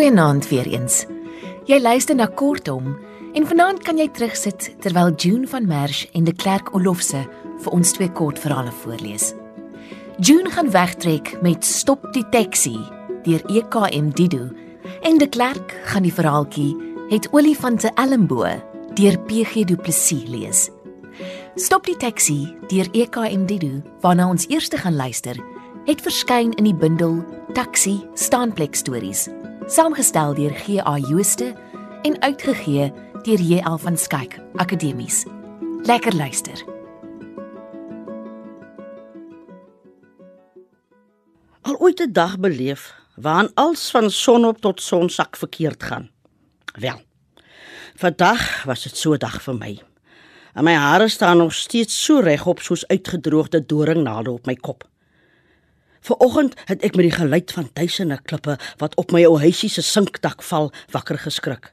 Goeienaand weer eens. Jy luister na Kortom en vanaand kan jy terugsit terwyl June van Merch en de Klerk Olofse vir ons twee kortverhale voorlees. June gaan wegtrek met Stop die taxi deur EKM Dido en de Klerk gaan die verhaaltjie Het olifante Elmbo deur PG Du Plessis lees. Stop die taxi deur EKM Dido waarna ons eers gaan luister het verskyn in die bundel Taxi Staanplek Stories saamgestel deur GA Jooste en uitgegee deur JL van Skyk Akademies. Lekker luister. Al ooit 'n dag beleef waarin alles van sonop tot sonsak verkeerd gaan. Wel. Vandag was dit so 'n dag vir my. En my hare staan nog steeds so regop soos uitgedroogde doringnade op my kop. Vanoggend het ek met die geluid van duisende klippe wat op my ou huisie se sinkdak val wakker geskrik.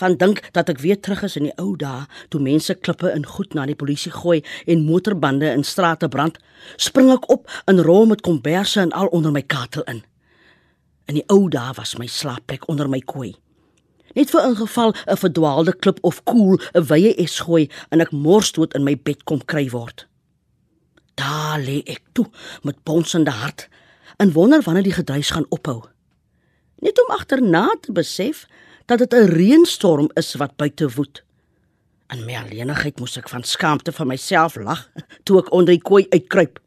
Van dink dat ek weer terug is in die ou dae toe mense klippe in goed na die polisie gooi en motorbande in strate brand, spring ek op en rol met komberse en al onder my katel in. In die ou dae was my slaapplek onder my kooi. Net vir 'n geval 'n verdwaalde klip of koel 'n wye es gooi en ek mors dood in my bed kom kry word. Daar lê ek toe met bonsende hart en wonder wanneer die gedruis gaan ophou. Net om agterna te besef dat dit 'n reënstorm is wat buite woed. In my alleenigheid moes ek van skaamte vir myself lag toe ek onder die kooi uitkruip.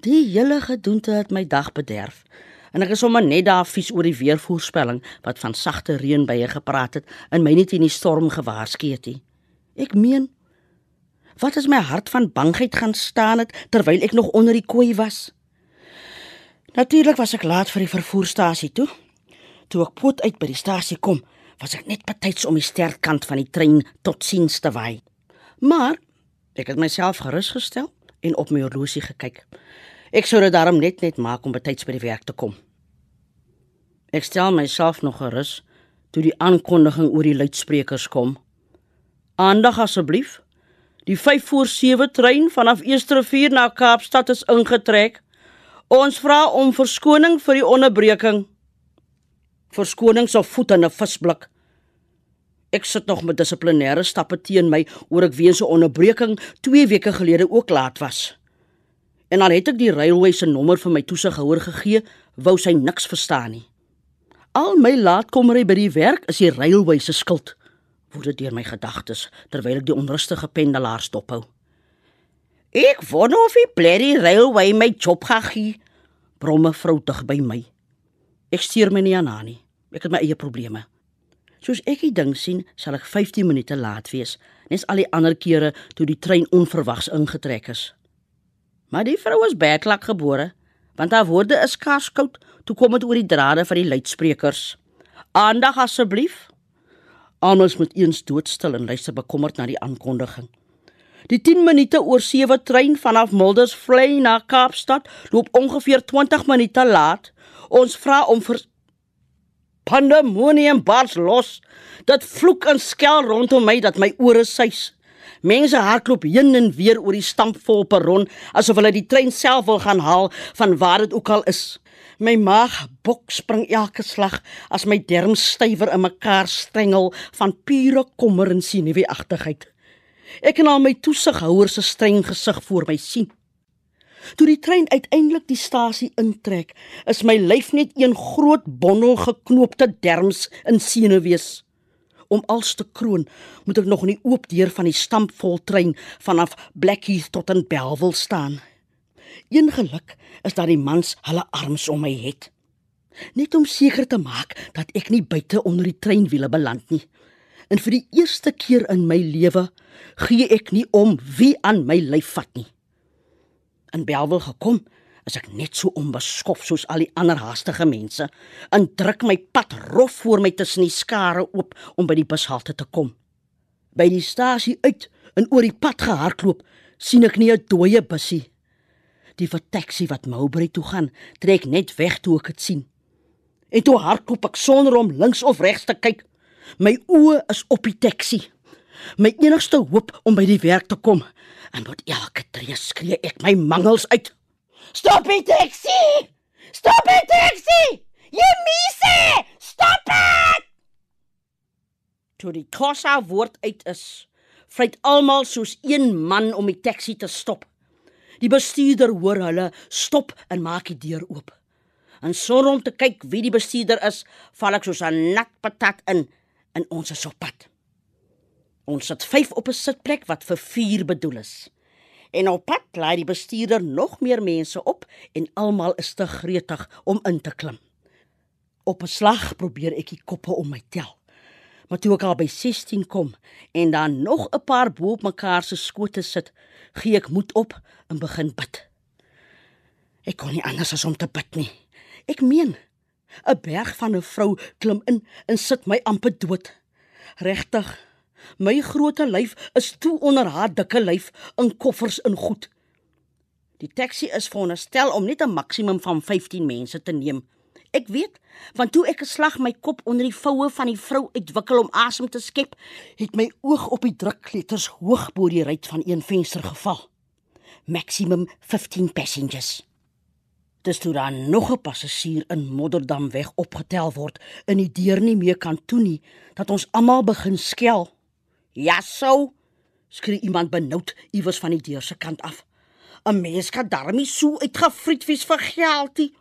Die hele gedoente het my dag bederf. En ek is sommer net daar vies oor die weervoorspelling wat van sagte reën bye gepraat het en my net in die storm gewaarsku het. Ek meen Wat as my hart van bangheid gaan staan het terwyl ek nog onder die kooi was? Natuurlik was ek laat vir die vervoerstasie toe. Toe ek poot uit by die stasie kom, was ek net betyds om die sterkant van die trein tot siens te waai. Maar ek het myself gerus gestel en op my horlosie gekyk. Ek sou dit daarom net net maak om betyds by die werk te kom. Ek stel myself nog gerus toe die aankondiging oor die luidsprekers kom. Aandag asseblief. Die 5 voor 7 trein vanaf Eersterivier na Kaapstad is ingetrek. Ons vra om verskoning vir die onderbreking. Verskoning so voet in 'n visblik. Ek sit nog met dissiplinêre stappe teen my oor ek weens 'n onderbreking 2 weke gelede ook laat was. En al het ek die railway se nommer vir my toesighouer gegee, wou sy niks verstaan nie. Al my laatkomery by die werk is die railway se skuld woed dit deur my gedagtes terwyl ek die onrustige pendelaars dophou. Ek wonder of die blerry railway my job gaan gee, bromme vrou dig by my. Ek stuur my nie aan haar nie. Ek het my eie probleme. Soos ek die ding sien, sal ek 15 minute laat wees, nes al die ander kere toe die trein onverwags ingetrek is. Maar die vrou is bedlak gebore, want haar woorde is karskoud toe kom dit oor die drade van die luidsprekers. Aandag asseblief. Almal moet eens doodstil en luister bekommerd na die aankondiging. Die 10 minute oor 7 trein vanaf Mulders Vlei na Kaapstad loop ongeveer 20 minute laat. Ons vra om vir pandemonium bars los. Dit vloek en skel rondom my dat my ore suis. Mense hardloop heen en weer oor die stampvol perron asof hulle die trein self wil gaan haal van waar dit ook al is. My maag bok spring elke slag as my derms stywer in mekaar strengel van pure kommer en senuweeagtigheid. Ek kan al my toesighouer se streng gesig voor my sien. Toe die trein uiteindelik die stasie intrek, is my lyf net een groot bondel geknoopte derms in senuwees. Om als te kroon, moet ek nog in die oop deur van die stampvol trein vanaf Blackheath tot in Bellville staan. Een geluk is dat die mans hulle arms om my het. Net om seker te maak dat ek nie buite onder die treinwiele beland nie. En vir die eerste keer in my lewe gee ek nie om wie aan my lyf vat nie. In Belwel gekom, is ek net so onbeskof soos al die ander haastige mense en druk my pad rof voor my tussen die skare oop om by die bushalte te kom. By die stasie uit en oor die pad gehardloop, sien ek nie 'n dooie busie Die taxi wat Mowbray toe gaan, trek net weg toe ek dit sien. En toe hardloop ek sonder om links of regs te kyk. My oë is op die taxi. My enigste hoop om by die werk te kom. En met elke tree skree ek my mangels uit. Stop die taxi! Stop die taxi! Jemise, stop dit! Toe die Xhosa woord uit is, vryt almal soos een man om die taxi te stop. Die bestuurder hoor hulle stop en maak die deur oop. En sonder om te kyk wie die bestuurder is, val ek soos 'n nat patat in in ons soppad. Ons sit 5 op 'n sitplek wat vir 4 bedoel is. En op pad laai die bestuurder nog meer mense op en almal is te gretig om in te klim. Op 'n slag probeer ek die koppe om my tel. Maar toe ek al by 16 kom en dan nog 'n paar bo op mekaar se skote sit, gee ek moed op en begin bid. Ek kon nie anders as om te bid nie. Ek meen, 'n berg van 'n vrou klim in en sit my amper dood. Regtig, my groote lyf is toe onder haar dikke lyf in koffers in goed. Die taxi is veronderstel om net 'n maksimum van 15 mense te neem. Ek weet, want toe ek geslag my kop onder die voue van die vrou uitwikkel om asem te skep, het my oog op die drukletters hoog bo die ruit van een venster geval. Maximum 15 passengers. Dis toe daar nog 'n passasier in Modderdam weg opgetel word en die deur nie meer kan toe nie, dat ons almal begin skel. Ja sou, skree iemand benoud iewers van die deur se kant af. 'n Mens kan daarmee so uitgevriet wees vir geldie.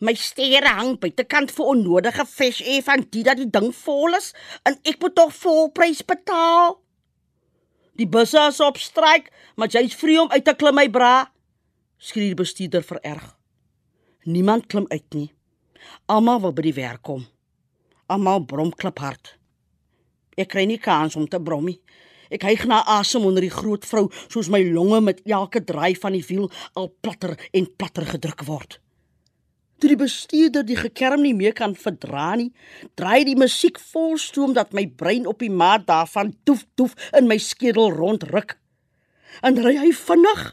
My stere hang buitekant vir onnodige fresh air van dit dat die ding vol is en ek moet tog volprys betaal. Die busse is op stryk, maar jy's vry om uit te klim my bra, skree die bestuurder vererg. Niemand klim uit nie. Almal wil by die werk kom. Almal brom kliphard. Ek kry nie kans om te brom nie. Ek hyg na asem onder die groot vrou soos my longe met elke draai van die wiel al platter en platter gedruk word. Toe die bestuurder die gekerm nie meer kan verdra nie, draai die musiek vol stoom dat my brein op die maat daarvan toef toef in my skedel rondruk. En ry hy vinnig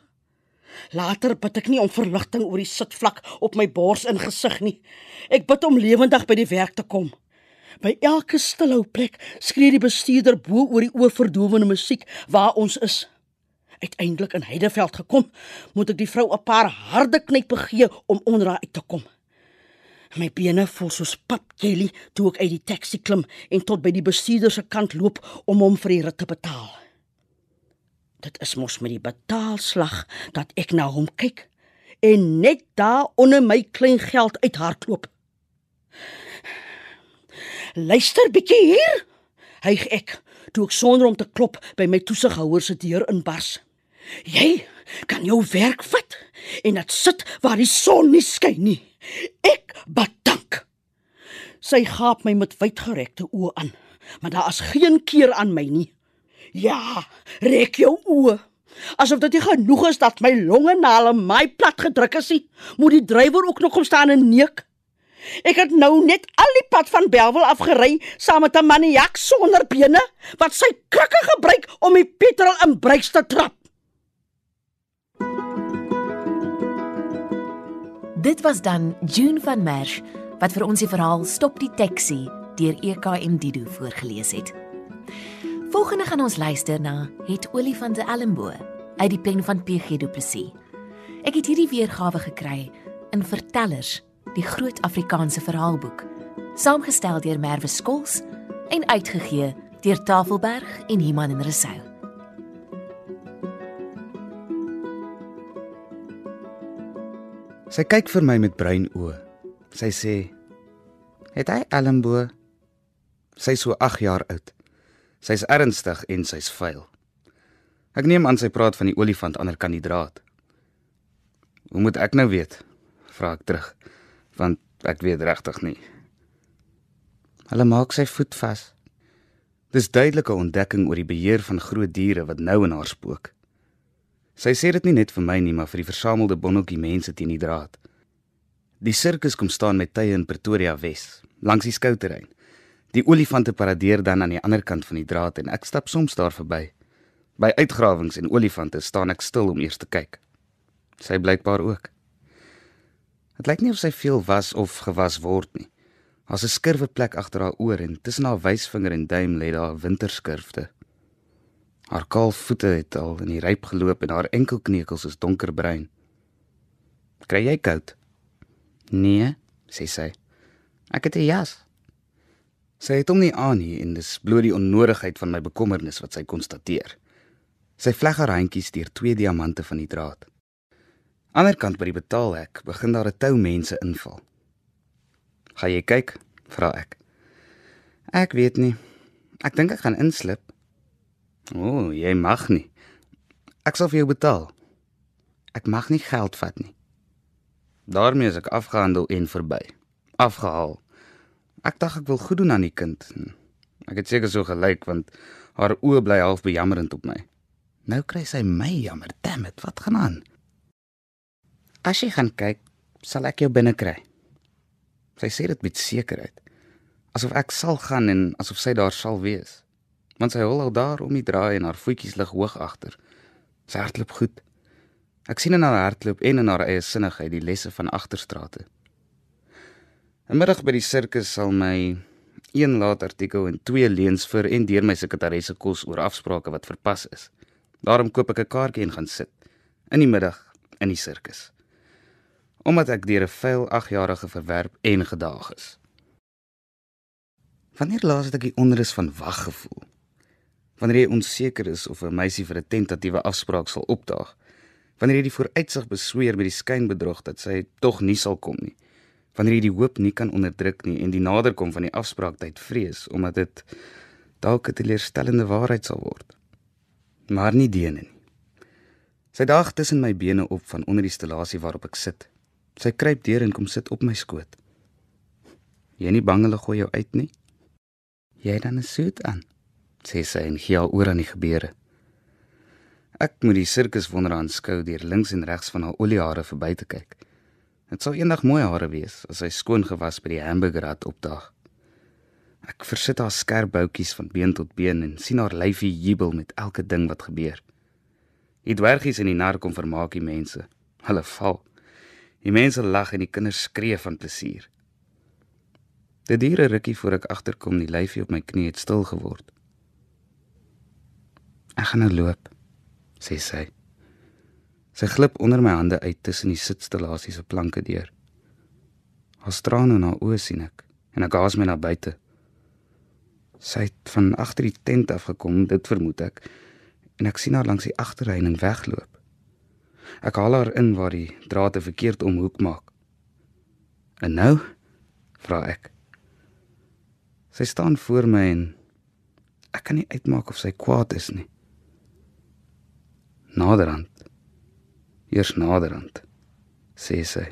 Later bid ek nie om verligting oor die sitvlak op my bors in gesig nie. Ek bid om lewendig by die werk te kom. By elke stilhou plek skree die bestuurder bo oor die oorverdowende musiek waar ons is. Uiteindelik in Heideveld gekom, moet ek die vrou 'n paar harde knype gee om onder haar uit te kom. My bene voel soos papjelly toe ek uit die taxi klim en tot by die bestuurder se kant loop om hom vir die rit te betaal. Dit is mos met die betaalslag dat ek na hom kyk en net daar onder my klein geld uithardloop. Luister bietjie hier. Hyg ek toe ek sonder om te klop by my toesighouer se deur inbars. Jy kan jou werk vat en dit sit waar die son nie skyn nie. Ek bedank. Sy gaap my met wydgerekte oë aan, maar daar is geen keer aan my nie. Ja, rek jou oë. Asof dit nie genoeg is dat my longe na hulle my plat gedruk is nie, moet die drywer ook nog kom staan en neek. Ek het nou net al die pad van Belwel afgery saam met 'n maniak sonder bene wat sy krikke gebruik om die petrol in breiks te trap. Dit was dan June van Merch wat vir ons die verhaal Stop die taxi deur EKM Dido voorgeles het. Volgende gaan ons luister na Het olifante Ellenbo uit die pen van PG Du Plessis. Ek het hierdie weergawe gekry in Vertellers, die groot Afrikaanse verhaalboek, saamgestel deur Merwe Skols en uitgegee deur Tafelberg en Iman en Resou. Sy kyk vir my met bruin oë. Sy sê: "Het hy Ellenbo?" Sy is so 8 jaar oud. Sy's ernstig en sy's vuil. Ek neem aan sy praat van die olifant ander kan die draad. Hoe moet ek nou weet? vra ek terug, want ek weet regtig nie. Hulle maak sy voet vas. Dis duidelike ontdekking oor die beheer van groot diere wat nou in haar spook. Sy sê dit nie net vir my nie, maar vir die versamelde bonnetjie mense teen die draad. Die sirkus kom staan met tye in Pretoria Wes, langs die skouterrein. Die olifante paradeer dan aan die ander kant van die draad en ek stap soms daar verby. By uitgrawings en olifante staan ek stil om eers te kyk. Sy blykbaar ook. Dit lyk nie of sy veel was of gewas word nie. Daar's 'n skurwe plek agter haar oor en tussen haar wysvinger en duim lê daar 'n winterskurfte. Haar kaal voete het al in die ryp geloop en haar enkelkneukels is donkerbruin. "Kry jy koud?" "Nee," sê sy. Ek het 'n jas. Sy het hom nie aan nie en dis bloot die onnodigheid van my bekommernis wat sy konstateer. Sy vleg haar handjies deur twee diamante van die draad. Anderkant by die betaalhek begin daar 'n tou mense inval. "Gaan jy kyk?" vra ek. "Ek weet nie. Ek dink ek gaan inslip." "O, oh, jy mag nie. Ek sal vir jou betaal." "Ek mag nie geld vat nie." Daarmee is ek afgehandel en verby. Afgehaal. Ek dink ek wil goed doen aan die kind. Ek het seker so gelyk want haar oë bly half bejammerend op my. Nou kry sy my jammer. Damn it, wat gaan aan? As jy gaan kyk, sal ek jou binne kry. Sy sê dit met sekerheid. Asof ek sal gaan en asof sy daar sal wees. Want sy hol al daar om die draai en haar voetjies lig hoog agter. Sy hardloop goed. Ek sien in haar hardloop en in haar eie sinnigheid die lesse van agterstrate. 'n Middag by die sirkus sal my een laat artikel en twee leuns vir en deur my sekretaresse kos oor afsprake wat verpas is. Daarom koop ek 'n kaartjie en gaan sit in die middag in die sirkus. Omdat ek deur 'n vuil 8-jarige verwerp en gedaag is. Wanneer laas het ek die onrus van wag gevoel? Wanneer jy onseker is of 'n meisie vir 'n tentatiewe afspraak sal opdaag, wanneer jy die vooruitsig besweer met die skynbedrog dat sy tog nie sal kom nie. Wanneer jy die hoop nie kan onderdruk nie en die naderkom van die afspraaktyd vrees omdat dit dalk 'n teleurstellende waarheid sal word. Maar nie deene nie. Sy daag tussen my bene op van onder die stelasie waarop ek sit. Sy kruip deur en kom sit op my skoot. Jy nie bang hulle gooi jou uit nie? Jy dan 'n soet aan, sê sy en gee al oor aan die gebeure. Ek moet die sirkus wonder aanskou deur links en regs van haar oliehare verby te kyk. Dit sal eendag mooi hare wees as sy skoon gewas by die hamburgerrad opdaag. Ek versit haar skerp boutjies van been tot been en sien haar lyfie jubel met elke ding wat gebeur. Die dwergies en die nar kom vermaak die mense. Hulle val. Die mense lag en die kinders skree van plesier. Die diere rukkie voor ek agterkom, die lyfie op my knie het stil geword. Ek gaan nou loop sê sy. Sy glip onder my hande uit tussen die sitstellasies se planke deur. Haar trane in haar oë sien ek en ek gaas my na buite. Sy het van agter die tent af gekom, dit vermoed ek, en ek sien haar langs die agterreining wegloop. Ek haal haar in waar die draad 'n verkeerd omhoek maak. En nou vra ek. Sy staan voor my en ek kan nie uitmaak of sy kwaad is nie naderhand. Eers naderhand, sê sy.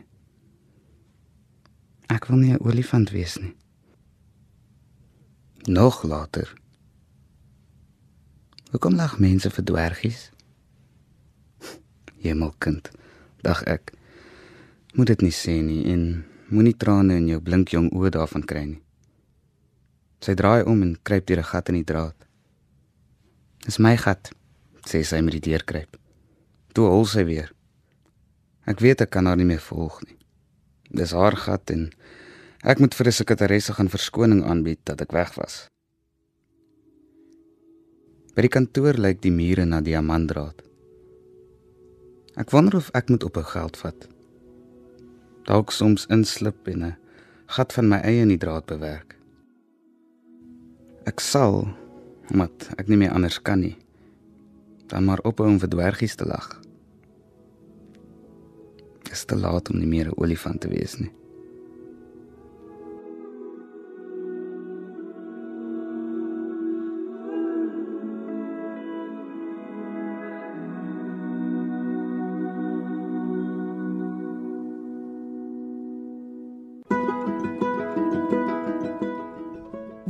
Ek wil nie 'n olifant wees nie. Nog later. Hoekom lag mense vir dwergies? Jemelkind, dag ek. Moet dit nie sê nie en moenie trane in jou blink jong oë daarvan kry nie. Sy draai om en kruip deur 'n gat in die draad. Dis my gat sê sy met die deurkruip. Toe hol sy weer. Ek weet ek kan haar nie meer volg nie. Dis haar gat en ek moet vir 'n sekretaresse gaan verskoning aanbied dat ek weg was. By die kantoor lyk die mure na diamantdraad. Ek wonder of ek moet ophou geld vat. Dalk soms inslip in 'n gat van my eie in die draad bewerk. Ek sal, omdat ek nie meer anders kan nie dan maar ophou om vir dwergies te lag. Dit is te laat om nie meer 'n olifant te wees nie.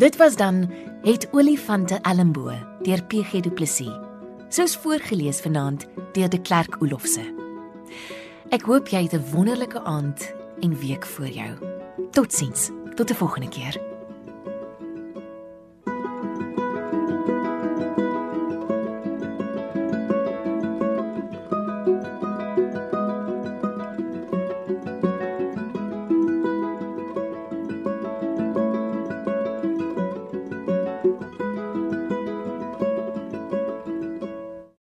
Dit was dan het olifante Elmbo deur PG Du Plessis soos voorgeles vanaand deur De Klerk Olofse. Ek hoop jy het 'n wonderlike aand en week voor jou. Totsiens. Tot 'n volgende keer.